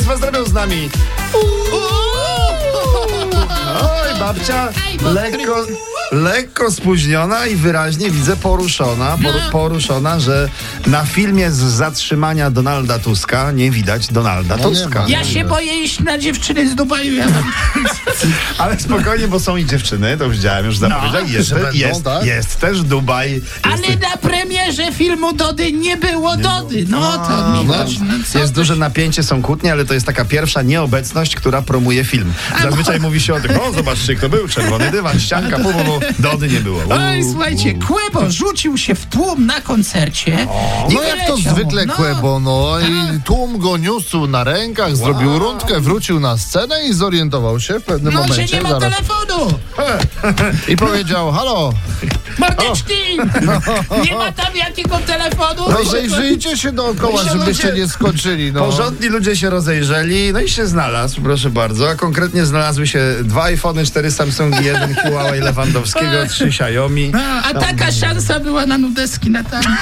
Państwa zrobią z nami. Oj, babcia lekko, lekko spóźniona i wyraźnie widzę poruszona, poru, poruszona, że na filmie z zatrzymania Donalda Tuska nie widać Donalda No nie Tuska. ma. Ja się boję iść na dziewczyny z Dubaju. Ja. Ale spokojnie, bo są i dziewczyny, to widziałem, już zapowiedział. jest, że będą, jest, tak? jest też Dubaj. Jest, Ale na premierze filmu Dody nie było Dody. No to mi no. chodzi. No, Jest duże napięcie, są kłótnie, ale to jest taka pierwsza nieobecność, która promuje film. Zazwyczaj mówi się o tym, o zobaczcie kto był, czerwony dywan, ścianka, pu, pu. Dody nie było. Oj, słuchajcie, Kłebo rzucił się w tłum na koncercie. i No jak to zwykle No. Kłebo, no i tłum go niósł na rękach, zrobił rundkę, wrócił na scenę i zorientował się w pewnym No, że momencie. nie ma zaraz, telefonu. I powiedział, halo, Mordeczki! Nie ma tam jakiego telefonu. rozejrzyjcie się dookoła, się żebyście ludzie- nie skoczyli. No. Porządni ludzie się rozejrzeli, no i się znalazł, proszę bardzo. A konkretnie znalazły się dwa iPhony, cztery Samsungi, jeden Huawei Lewandowskiego, trzy Xiaomi. A taka szansa była na nudeski na tam.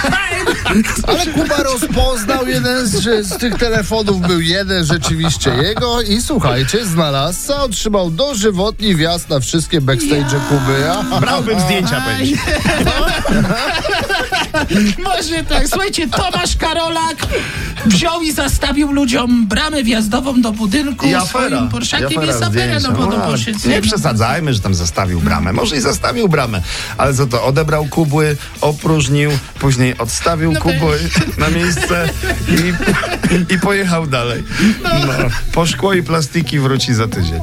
Ale Kuba rozpoznał jeden z, że z tych telefonów, był jeden rzeczywiście jego i słuchajcie, znalazł, otrzymał dożywotni wjazd na wszystkie backstage Kuby. Brałbym zdjęcia pewnie. Może tak. Słuchajcie, Tomasz Karolak wziął i zastawił ludziom bramę wjazdową do budynku I afera. swoim Porszakiem. Jest afera, no bo No, no, poszedł. nie przesadzajmy, że tam zastawił bramę. Może i zastawił bramę, ale co to, odebrał kubły, opróżnił, później odstawił No kubły na miejsce i, i pojechał dalej. No. Po szkło i plastiki wróci za tydzień.